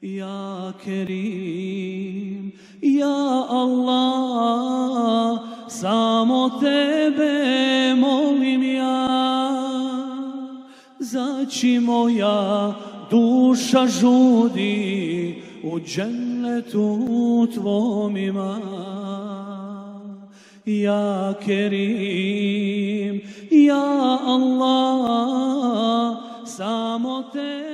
Ya Kerim, Ya Allah, samo tebe molim ja. Zači moja duša žudi u džennetu tvom ima. Ja Kerim, ja Allah, samo tebe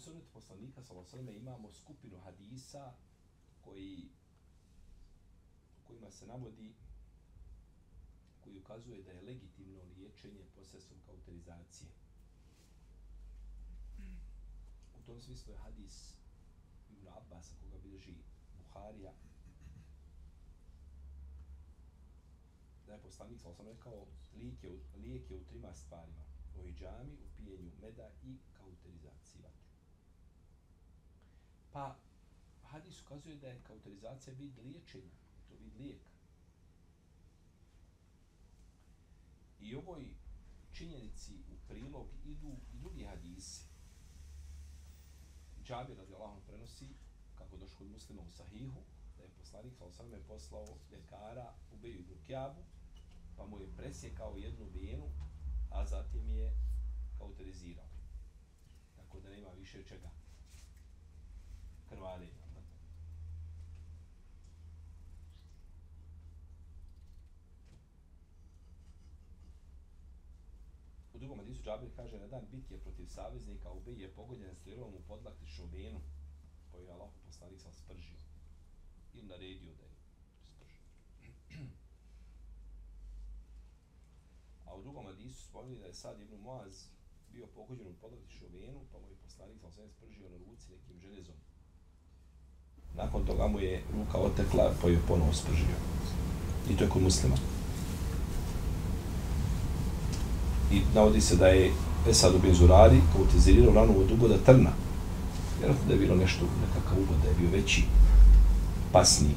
sunnetu poslanika sallallahu imamo skupinu hadisa koji kojima se navodi koji ukazuje da je legitimno liječenje posredstvom kauterizacije. U tom smislu je hadis Ibn Abbas, koga bilježi Buharija, da je poslanik, sam rekao, lijek je, lijek je u trima stvarima. U iđami, u pijenju meda i kauterizaciji. Pa, hadis ukazuje da je kauterizacija vid liječenja, to vid lijeka. I ovoj činjenici u prilog idu i drugi hadisi. Džabir radijallahu Allahom prenosi kako došlo kod muslima u sahihu da je poslanik sa osrme poslao ljekara u Beju ibn pa mu je presjekao jednu venu a zatim je kauterizirao. Tako da nema više čega. Krvarenja. U drugom hadisu Džabir kaže na dan bitke protiv saveznika Ubej je pogođen strelom u podlakti venu koju je Allah poslanik sam spržio ili naredio da je spržio. A u drugom hadisu spomni da je sad Ibn Muaz bio pogođen u podlakti venu pa mu je poslanik sam sve spržio na ruci nekim železom. Nakon toga mu je ruka otekla pa ju ponovo spržio. I to je kod muslima. i navodi se da je Esad bin Zurari kautizirao ranu od ugoda trna. Vjerojatno da je bilo nešto, nekakav ugod, da je bio veći, pasniji.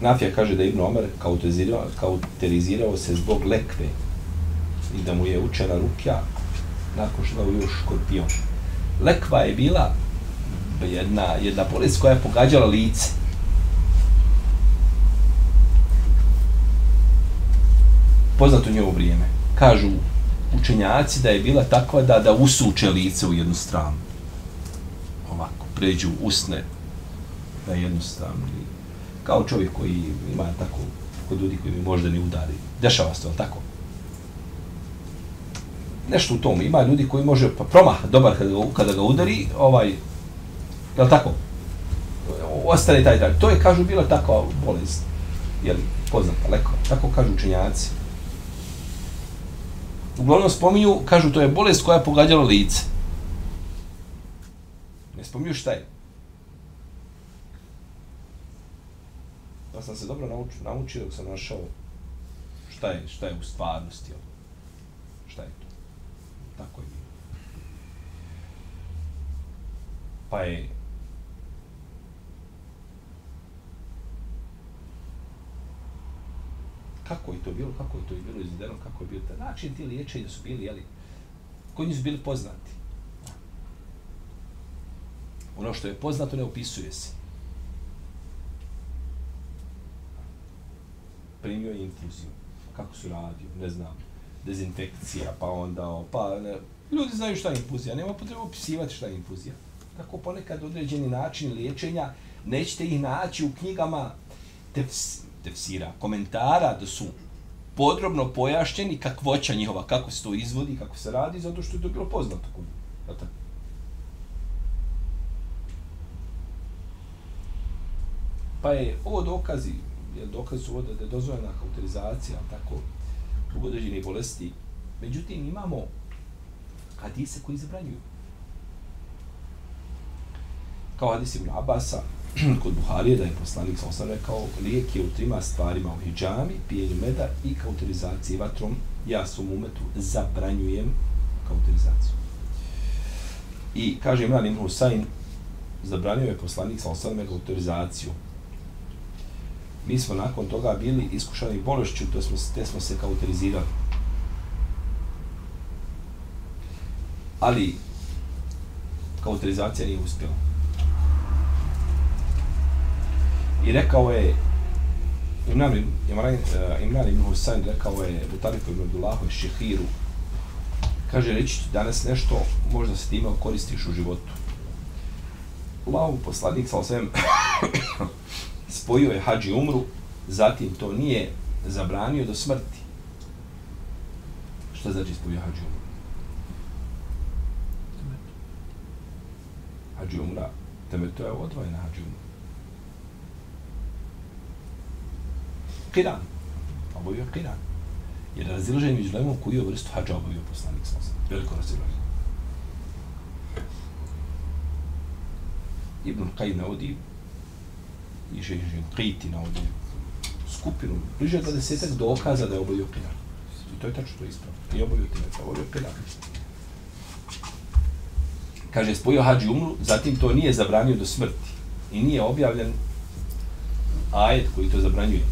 Nafija kaže da je Ibn Omer kauterizirao, kauterizirao se zbog lekve i da mu je učena rukja nakon što je još škorpion. Lekva je bila jedna, jedna bolest koja je pogađala lice. poznato njevo vrijeme. Kažu učenjaci da je bila takva da da usuče lice u jednu stranu. Ovako, pređu usne na jednu stranu. Kao čovjek koji ima tako, kod ljudi koji mi možda ne udari. Dešava se to, tako? Nešto u tom. Ima ljudi koji može, pa promah, dobar kada ga, kada ga udari, ovaj, je tako? Ostane taj taj. To je, kažu, bila takva bolest. Jel, poznata, leko. Tako kažu učenjaci uglavnom spominju, kažu to je bolest koja je pogađala lice. Ne spominju šta je. Pa sam se dobro naučio, naučio dok sam našao šta je, šta je u stvarnosti. Ovaj. Tako je bilo. Pa je kako je to bilo, kako je to bilo izvedeno, kako je bio taj način ti liječenja su bili, jeli, koji nisu bili poznati. Ono što je poznato ne opisuje se. Primio je infuziju. Kako su radio, ne znam, dezinfekcija, pa onda, ono, pa ne, ljudi znaju šta je infuzija, nema potrebe opisivati šta je infuzija. Tako ponekad određeni način liječenja, nećete ih naći u knjigama tefs, tefsira, komentara da su podrobno pojašnjeni kakvoća njihova, kako se to izvodi, kako se radi, zato što je to bilo poznato kod njih. Pa je ovo dokazi, je dokaz su ovo da je dozvoljena kauterizacija, tako, u određenih bolesti. Međutim, imamo hadise koji zabranjuju. Kao hadis Ibn Abasa, kod Buharije da je poslanik sa osam rekao lijek je u trima stvarima u hijjami, pijenju meda i kauterizaciji vatrom. Ja svom umetu zabranjujem kauterizaciju. I kaže Imran Ibn Husayn, zabranio je poslanik sa osam kauterizaciju. Mi smo nakon toga bili iskušani bolešću, to smo, te smo se kauterizirali. Ali kauterizacija nije uspjela. I rekao je Imran, Imran, eh, Imran ibn Husayn rekao je Butarifu ibn Abdullahu i Šehiru kaže reći ti danas nešto možda se time koristiš u životu. Allahu poslanik sa osvijem spojio je hađi umru, zatim to nije zabranio do smrti. Šta znači spojio hađi umru? Hađi umra, teme to je odvojena hađi umra. Kiran. Obavio Kiran. Jer razilaženje među lemom koju je vrstu hađa obavio poslanik sa osam. Veliko razilaženje. Ibn Qaj navodi i Žežin Pritina ovdje skupinu, bliže od desetak dokaza da je obavio Kiran. I to je tačno to ispravo. I obavio Kiran, obavio Kiran. Kaže, spojio hađi umru, zatim to nije zabranio do smrti. I nije objavljen ajet koji to zabranjuje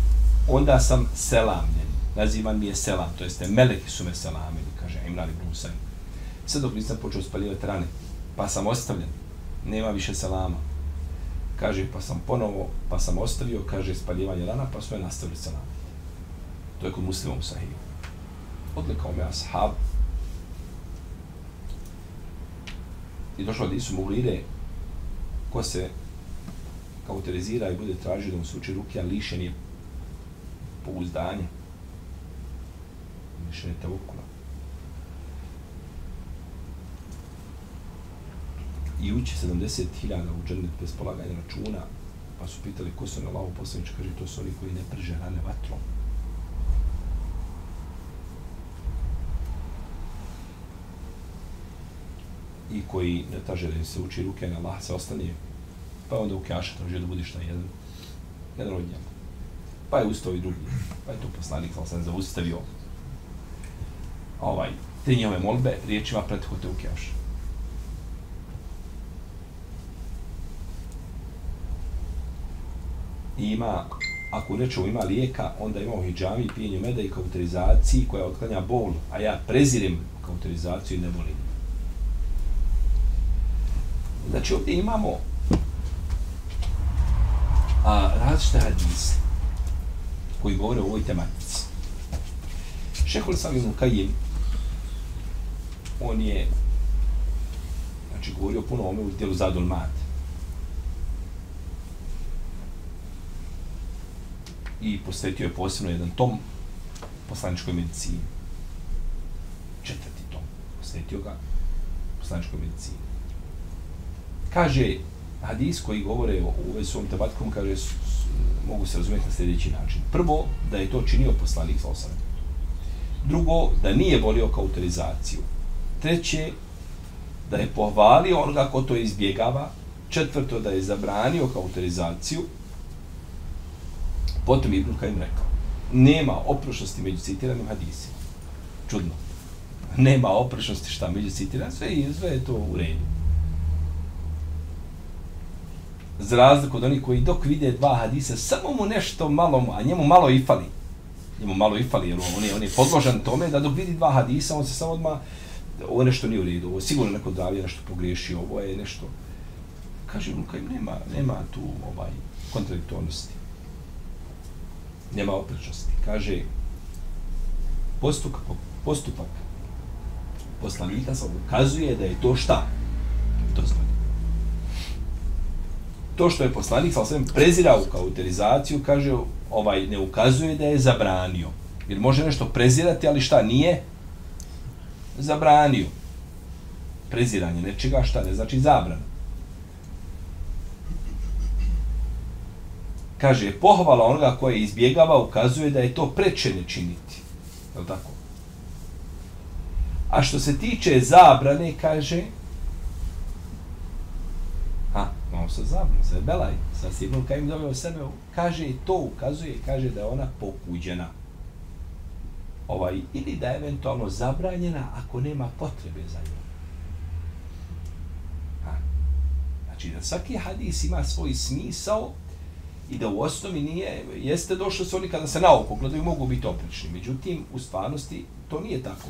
onda sam selamljen. Nazivan mi je selam, to jeste meleki su me selamili, kaže Imran ibn Husayn. Sve dok nisam počeo spaljivati rane, pa sam ostavljen, nema više selama. Kaže, pa sam ponovo, pa sam ostavio, kaže, spaljivanje rana, pa su je nastavili selam. To je kod muslimom sahiju. Odlikao me ashab. I došlo da Isu mogli ide, ko se kauterizira i bude tražio da mu se uči ruke, a lišen je pouzdanje. Lišen je te I ući 70.000 u džennet bez polaganja računa, pa su pitali ko su na lavu poslanič, kaže to su oni koji ne prže rane vatrom. i koji ne taže da im se uči ruke na Allah se ostane, pa onda u kjaša traži da budiš na jedan, jedan od njega pa je ustao i drugi. Pa je to poslanik, ali sam zaustavio ovaj, te njove molbe riječima prethute u kjaša. I ima, ako nečemu ima lijeka, onda ima u hijjami, pijenju meda i kauterizaciji koja otklanja bol, a ja prezirem kauterizaciju i ne volim. Znači ovdje imamo a, različite hadise koji govore o ovoj tematici. Šehol sam ibn Kajim, on je znači, govorio puno o ome u dijelu Zadul Mat. I posvetio je posebno jedan tom poslaničkoj medicini. Četvrti tom. Posvetio ga poslaničkoj medicini. Kaže, hadis koji govore o uvezi svom tematkom, kaže, mogu se razumjeti na sljedeći način. Prvo, da je to činio poslanik sa osam. Drugo, da nije volio kauterizaciju. Treće, da je pohvalio onoga ko to izbjegava. Četvrto, da je zabranio kauterizaciju. Potom Ibn Kajim rekao, nema oprošnosti među citiranim hadisima. Čudno. Nema oprošnosti šta među citiranim, sve, sve je to u redu za razliku od onih koji dok vide dva hadisa, samo mu nešto malo, a njemu malo i fali. Njemu malo i fali, jer on je, on je podložan tome da dok vidi dva hadisa, on se samo odmah, ovo nešto nije u redu, ovo je sigurno neko davio nešto pogriješio, ovo je nešto, kaže mu, kaj nema, nema tu ovaj kontradiktornosti. Nema oprečnosti. Kaže, postupak, postupak poslanika sam ukazuje da je to šta? Dozvoljeno. to što je poslanik sa svem prezirao kauterizaciju, kaže, ovaj ne ukazuje da je zabranio. Jer može nešto prezirati, ali šta nije? Zabranio. Preziranje nečega šta ne znači zabran. Kaže, pohvala onoga koje izbjegava ukazuje da je to preče ne činiti. Je tako? A što se tiče zabrane, kaže, a, malo sa zabranom, sa belaj, sa Sibnom Kajim doveo sebe, kaže i to ukazuje, kaže da je ona pokuđena. Ovaj, ili da je eventualno zabranjena ako nema potrebe za njom. Ha. Znači da svaki hadis ima svoj smisao i da u osnovi nije, jeste došlo se oni kada se naoko gledaju, mogu biti oprični. Međutim, u stvarnosti to nije tako.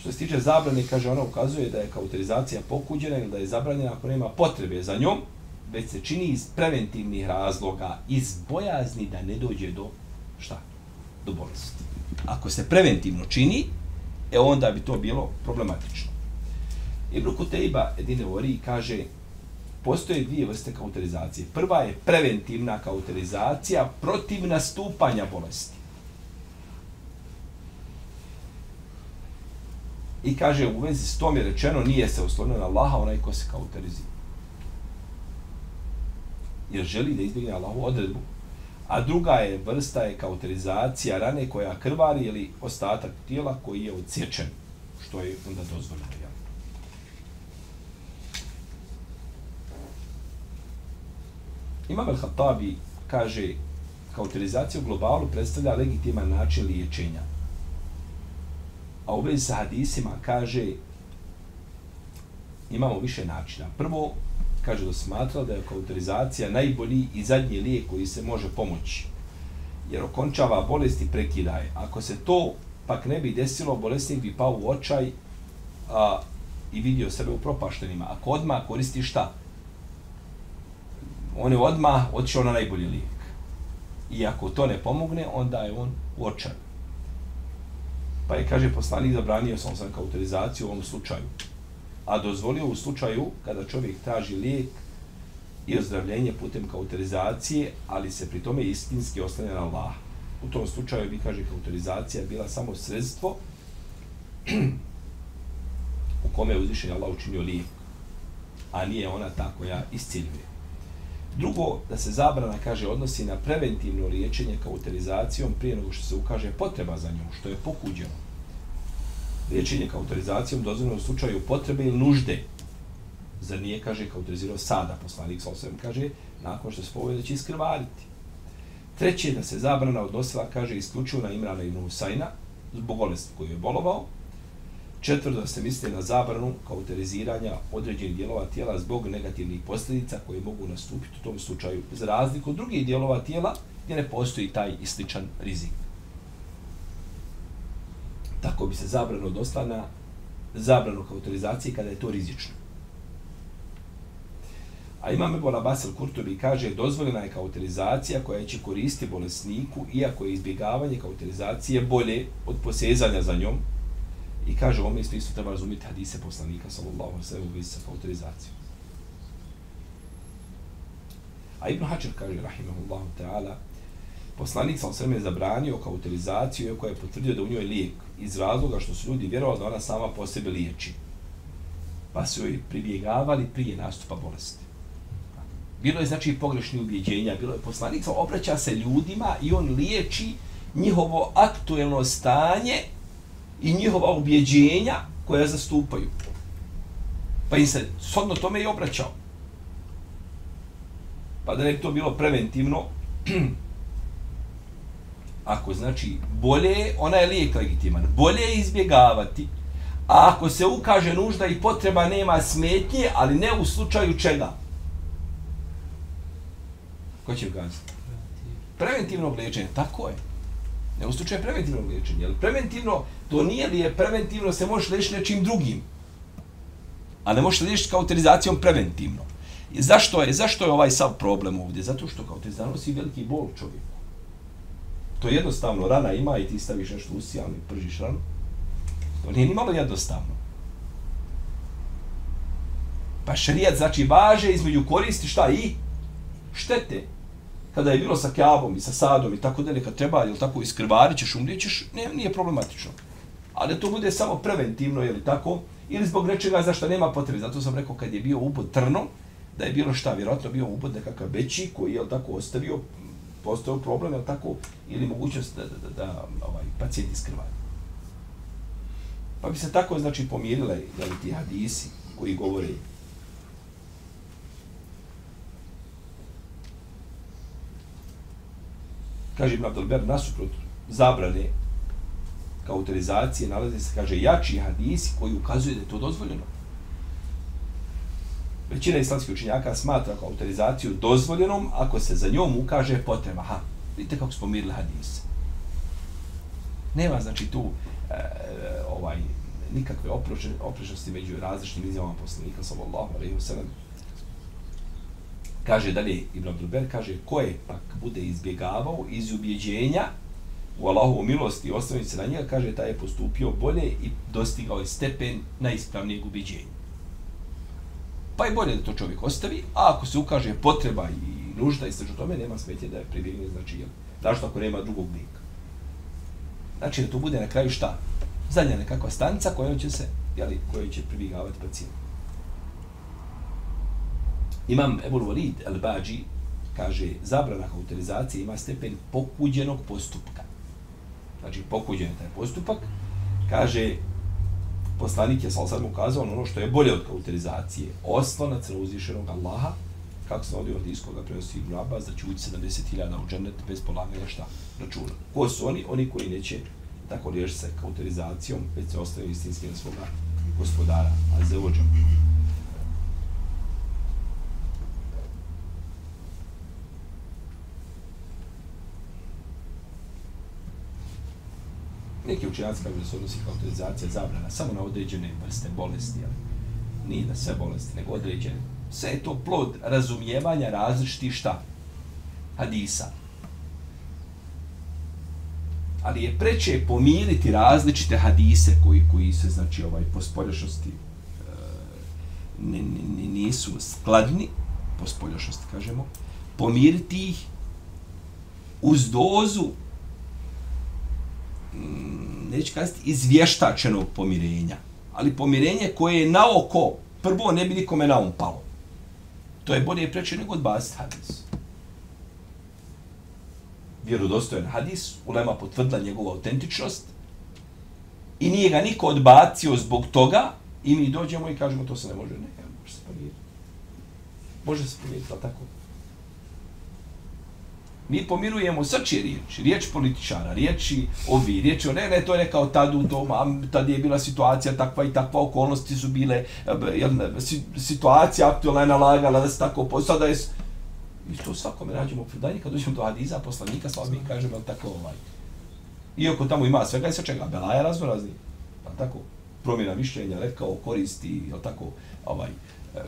Što se tiče zabrane, kaže, ona ukazuje da je kauterizacija pokuđena ili da je zabranjena ako nema potrebe za njom, već se čini iz preventivnih razloga, iz bojazni da ne dođe do šta? Do bolesti. Ako se preventivno čini, e onda bi to bilo problematično. Ibn Kutejba Edine Ori kaže, postoje dvije vrste kauterizacije. Prva je preventivna kauterizacija protiv nastupanja bolesti. I kaže, u vezi s tom je rečeno, nije se oslonio na Allaha, onaj ko se kauterizira. Jer želi da izbjegne Allahu odredbu. A druga je vrsta je kauterizacija rane koja krvari ili ostatak tijela koji je odsječen, što je onda dozvoljeno. Ja. Imam al-Hatabi kaže, kauterizacija u globalu predstavlja legitiman način liječenja A u vezi sa hadisima kaže imamo više načina. Prvo, kaže da smatra da je kauterizacija najbolji i zadnji lijek koji se može pomoći. Jer okončava bolest i prekida je. Ako se to pak ne bi desilo, bolesnik bi pao u očaj a, i vidio sebe u propaštenima. Ako odmah koristi šta? On je odmah otišao na najbolji lijek. I ako to ne pomogne, onda je on u. Pa je, kaže, poslanik zabranio sam sam kauterizaciju u ovom slučaju. A dozvolio u slučaju kada čovjek traži lijek i ozdravljenje putem kauterizacije, ali se pri tome istinski ostane na Allah. U tom slučaju bi, kaže, kauterizacija bila samo sredstvo u kome je uzvišen Allah učinio lijek, a nije ona ta koja isciljuje. Drugo, da se zabrana, kaže, odnosi na preventivno liječenje kauterizacijom prije nego što se ukaže potreba za njom, što je pokuđeno. Liječenje kauterizacijom dozvoljeno u slučaju potrebe ili nužde. Zar nije, kaže, kauterizirao sada, poslanik sa osvijem, kaže, nakon što se povede da će iskrvariti. Treće, da se zabrana odnosila, kaže, isključivo na Imrana i Nusajna, zbog bolesti koju je bolovao, Četvrto, se misli na zabranu kauteriziranja određenih dijelova tijela zbog negativnih posljedica koje mogu nastupiti u tom slučaju, za razliku od drugih dijelova tijela gdje ne postoji taj isličan rizik. Tako bi se zabrano dosta na zabranu kauterizacije kada je to rizično. A imam Ebola Basel Kurtobi kaže dozvoljena je kauterizacija koja će koristiti bolesniku iako je izbjegavanje kauterizacije bolje od posezanja za njom, I kaže, ovo mjesto isto treba razumjeti hadise poslanika, sallallahu alaihi sallam, u vezi sa autorizacijom. A Ibn Hačar kaže, rahimahullahu ta'ala, poslanik sam sve je zabranio kao utilizaciju, iako je potvrdio da u njoj lijek, iz razloga što su ljudi vjerovali da ona sama po sebi liječi. Pa su joj pribjegavali prije nastupa bolesti. Bilo je znači pogrešni ubjeđenja, bilo je poslanik obraća se ljudima i on liječi njihovo aktuelno stanje i njihova ubjeđenja koja zastupaju. Pa im se shodno tome i obraćao. Pa da ne bi to bilo preventivno, ako znači bolje, ona je lijek legitiman, bolje je izbjegavati, a ako se ukaže nužda i potreba nema smetnje, ali ne u slučaju čega? Ko će ukazati? Preventivno liječenje, tako je. Ne u slučaju preventivnog liječenja. Jer preventivno, to nije li je preventivno, se može liječiti nečim drugim. A ne možeš liječiti kauterizacijom preventivno. I zašto je, zašto je ovaj sav problem ovdje? Zato što kauterizacija nosi veliki bol čovjeku. To je jednostavno, rana ima i ti staviš nešto u sijanu i pržiš ranu. To nije ni malo jednostavno. Pa šarijat znači važe između koristi šta i štete kada je bilo sa kjabom i sa sadom i tako dalje, kad treba, jel tako, iskrvarit ćeš, umrijet ćeš, ne, nije problematično. Ali to bude samo preventivno, jel tako, ili zbog nečega za što nema potrebe. Zato sam rekao, kad je bio ubod trno, da je bilo šta, vjerojatno bio ubod nekakav veći koji je, tako, ostavio, postao problem, jel tako, ili mogućnost da, da, da, da ovaj, pacijent iskrvari. Pa bi se tako, znači, pomirile, jel, ti hadisi koji govore kaže Ibn Abdelber, nasuprot zabrane kauterizacije, nalazi se, kaže, jači hadisi koji ukazuje da je to dozvoljeno. Većina islamskih učenjaka smatra kauterizaciju dozvoljenom ako se za njom ukaže potreba. Ha, vidite kako smo mirili hadise. Nema, znači, tu e, e ovaj nikakve oprešnosti među različitim izjavama poslanika, sallallahu alaihi wa sallam, kaže dalje Ibn Abdelber, kaže ko je pak bude izbjegavao iz ubjeđenja u Allahovu milost i ostaviti se na njega, kaže taj je postupio bolje i dostigao je stepen najispravnijeg ubjeđenja. Pa je bolje da to čovjek ostavi, a ako se ukaže potreba i nužda i sveđu tome, nema smetje da je pribjegne, znači, jel, zašto ako nema drugog lika. Znači da to bude na kraju šta? Zadnja nekakva stanca koja će se, jeli, koja će pribjegavati pacijent. Imam Ebul Walid el-Bađi kaže, zabrana kauterizacije ima stepen pokuđenog postupka. Znači, pokuđen je taj postupak. Kaže, poslanik je sal sad mu kazao ono što je bolje od kauterizacije. Oslonac na uzvišenog Allaha, kako se ovdje od iskoga prenosi Ibn Abbas, da će ući 70.000 u džennet bez polaganja šta računa. Ko su oni? Oni koji neće tako riješiti se kauterizacijom, već se ostaju istinski na svoga gospodara, a za ođem. Neki učenjaci kako da se odnosi kauterizacija zabrana samo na određene vrste bolesti, ali nije na sve bolesti, nego određene. Sve je to plod razumijevanja različitih šta? Hadisa. Ali je preče pomiriti različite hadise koji, koji se, znači, ovaj, po spoljašnosti e, nisu skladni, po spoljašnosti, kažemo, pomiriti ih uz dozu Mm, neću kazati, izvještačenog pomirenja. Ali pomirenje koje je na oko, prvo ne bi nikome na um palo. To je bolje preče nego odbaciti hadis. Vjerodostojen hadis, ulema potvrdila njegovu autentičnost i nije ga niko odbacio zbog toga i mi dođemo i kažemo to se ne može, ne, može se pomiriti. Može se pomiriti, ali tako? Mi pomirujemo srčje riječi, riječ političara, riječi ovi, riječi ne, ne, to je rekao tad u tom, a tad je bila situacija takva i takva, okolnosti su bile, eh, jel, situacija aktualna je nalagala da se tako, po, sada je, i to svakome rađemo predanje, kad dođemo do Adiza, poslanika, sva mi kažemo, tako, ovaj, iako tamo ima svega i sve čega, Belaja razno razni, pa tako, promjena mišljenja, rekao, koristi, jel tako, ovaj, eh,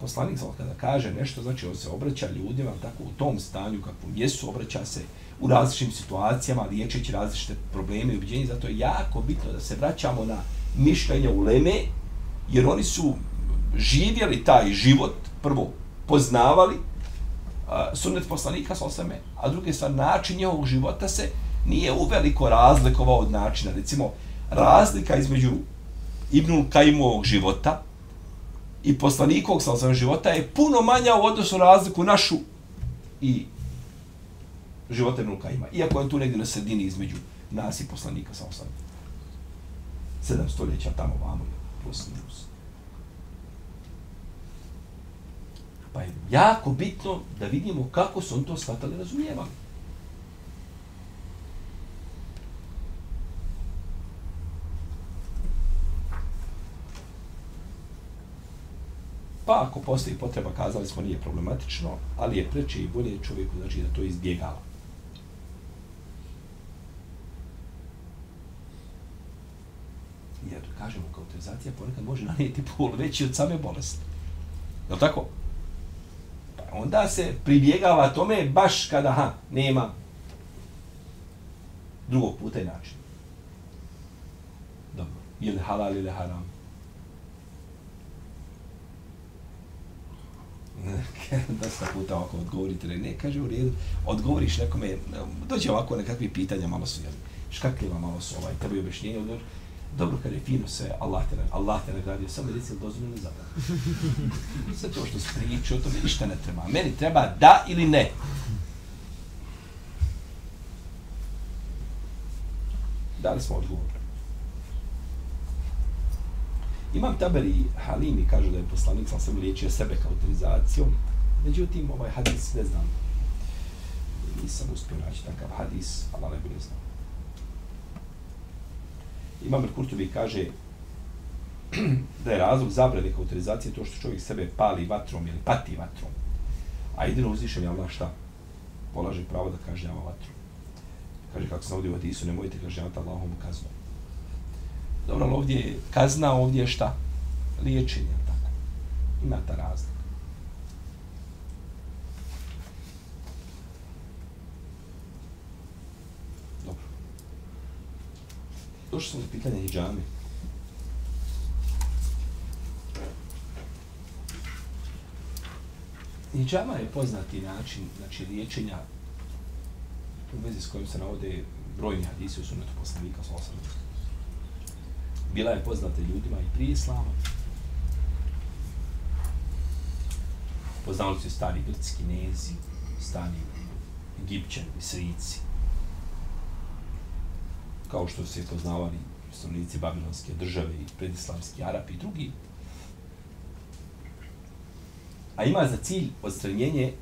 poslanik sam kada kaže nešto, znači on se obraća ljudima tako u tom stanju kakvom jesu, obraća se u različitim situacijama, liječeći različite probleme i ubiđenje, zato je jako bitno da se vraćamo na mišljenje u Leme, jer oni su živjeli taj život, prvo poznavali uh, sunet poslanika sa osame, a druge stvar, način njegovog života se nije uveliko razlikovao od načina. Recimo, razlika između Ibnul Kaimovog života, i poslanikovog sa osam života je puno manja u odnosu razliku našu i života Ibn ima. Iako je tu negdje na sredini između nas i poslanika sa osam. Sedam stoljeća tamo vamo plus minus. Pa je jako bitno da vidimo kako su on to shvatali razumijevali. Pa ako postoji potreba, kazali smo, nije problematično, ali je preče i bolje čovjeku znači, da to izbjegava. Jer, kažemo, kauterizacija ponekad može nanijeti pol veći od same bolesti. Je li tako? Pa onda se pribjegava tome baš kada ha, nema drugog puta i načina. Dobro. Ili halal ili haram. dosta puta ovako odgovorite, ne, kaže u redu, odgovoriš nekome, dođe ovako nekakvi pitanja, malo su, jel, škakljiva, malo su, ovaj, tebi objašnjenje, odgovor, dobro, kad je fino sve, Allah te, Allah te nagradio, samo reci ili dozvoljeno za Sve to što se priča, o tome ništa ne treba. Meni treba da ili ne. Dali smo odgovor. Imam Taberi Halimi kaže da je poslanik sam sam liječio sebe kauterizacijom Međutim, ovaj hadis, ne znam, nisam uspio naći takav hadis, ali ne bude znam. Imam Kurtovi kaže da je razlog zabrane kauterizacije to što čovjek sebe pali vatrom ili pati vatrom. A jedino uzvišen je Allah šta? Polaže pravo da kaže kažnjava vatrom. Kaže kako se ovdje u hadisu, nemojte kažnjavati Allahom kaznom. Dobro, ali ovdje je kazna, ovdje je šta? Liječenje, tako. Ima ta razlika. Dobro. Došli smo do pitanja hijjame. Hijjama je poznati način znači, liječenja u vezi s kojim se navode brojni hadisi u sunetu poslanika s osam. Bila je poznata ljudima i prije islama. Poznali su stari grci, kinezi, stari egipćani, srici. Kao što se poznavali stanovnici Babilonske države i predislamski Arapi i drugi. A ima za cilj odstranjenje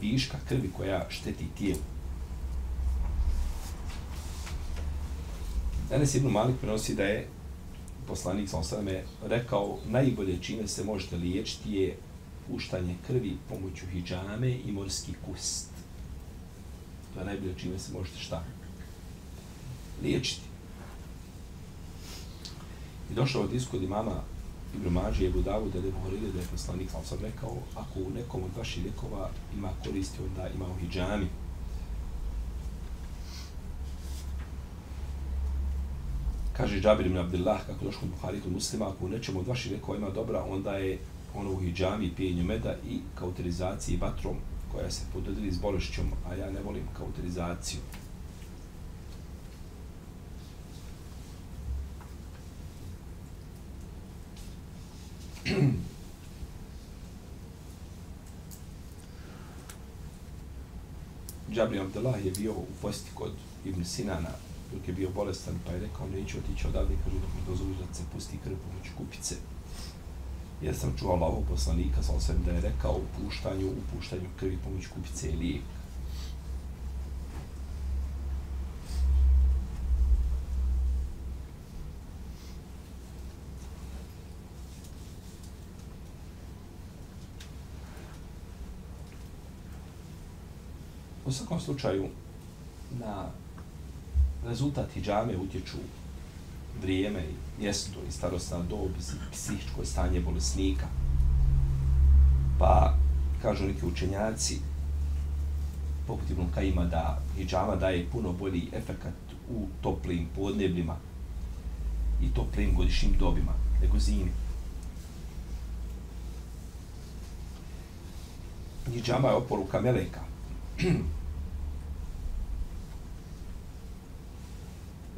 viška krvi koja šteti tijelu. Danas Ibn Malik prenosi da je poslanik sa osadame rekao najbolje čime se možete liječiti je puštanje krvi pomoću hijjame i morski kust. To je najbolje čime se možete šta? Liječiti. I došao od iskod imama Ibn Mađi je Budavu da je Buharide, da je poslanik sam sam rekao ako u nekom od vaših lijekova ima koristi onda ima u hijjami. kaže Džabir ibn Abdullah, kako došlo u Buhari kod muslima, ako u nečemu od vaših lekova ima dobra, onda je ono u hijjami, pijenju meda i kauterizaciji vatrom koja se pododili s bolešćom, a ja ne volim kauterizaciju. Džabri Abdullah je bio u posti kod Ibn Sinana, dok je bio bolestan, pa je rekao, neću otići odavde, kaže, dok mi dozvoliš da se pusti krv pomoću kupice. Ja sam čuo Allahov poslanika, sa osvijem da je rekao u puštanju, u puštanju krvi pomoću kupice je lijek. U svakom slučaju, na rezultat hijjame utječu vrijeme, mjesto i starostna dob psihičko stanje bolesnika. Pa, kažu neki učenjaci, poput Ibn Kajima, da hijjama daje puno bolji efekat u toplim podnebljima i toplim godišnjim dobima nego zimi. Hijjama je oporuka meleka.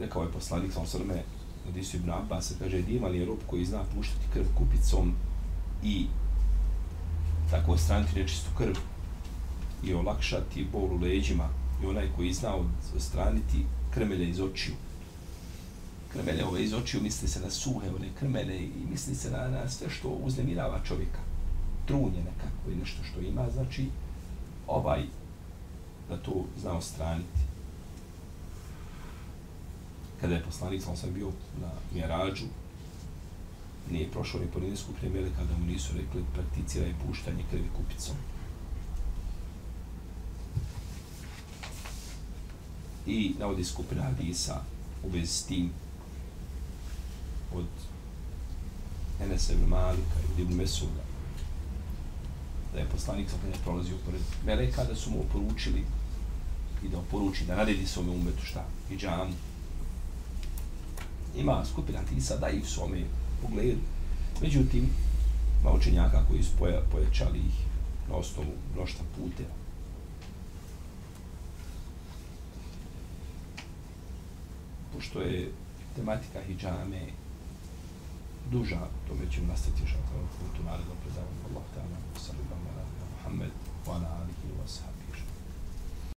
rekao je poslanik sa osrme Hadisu ibn Abbas, kaže, divan je rob koji zna puštati krv kupicom i tako ostraniti nečistu krv i olakšati bol u leđima i onaj koji zna ostraniti krmelje iz očiju. Krmelje ove iz očiju misli se na suhe, one krmelje i misli se na, na sve što uznemirava čovjeka. Trunje nekako i nešto što ima, znači ovaj da to zna ostraniti kada je poslanik sam sam bio na Mjerađu, nije prošao ni po nijedne skupine kada mu nisu rekli prakticiraj puštanje krvi kupicom. I navodi skupina Hadisa u vezi s tim od Enesa ibn Malika i Ibn Mesuda da je poslanik sam prolazio pored Meleka da su mu oporučili i da oporuči da naredi svome umetu šta? I džamu ima skupina tisa da i u svome pogledu. Međutim, ima učenjaka koji su poja, pojačali ih na osnovu mnošta puteva. Pošto je tematika hijjame duža, to me ćemo nastaviti još ako je putu naredno predavanje. Allah ta'ala, sallallahu ala Muhammed, wa ala alihi wa sahabi.